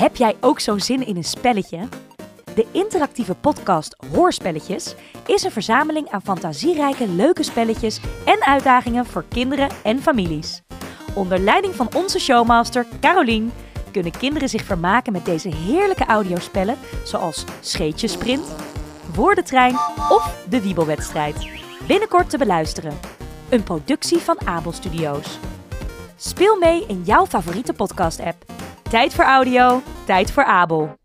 Heb jij ook zo zin in een spelletje? De interactieve podcast Hoorspelletjes is een verzameling aan fantasierijke leuke spelletjes en uitdagingen voor kinderen en families. Onder leiding van onze showmaster Carolien kunnen kinderen zich vermaken met deze heerlijke audiospellen zoals Scheetjesprint, Woordentrein of de Wiebelwedstrijd. Binnenkort te beluisteren. Een productie van Abel Studios. Speel mee in jouw favoriete podcast-app. Tijd voor audio, tijd voor Abel.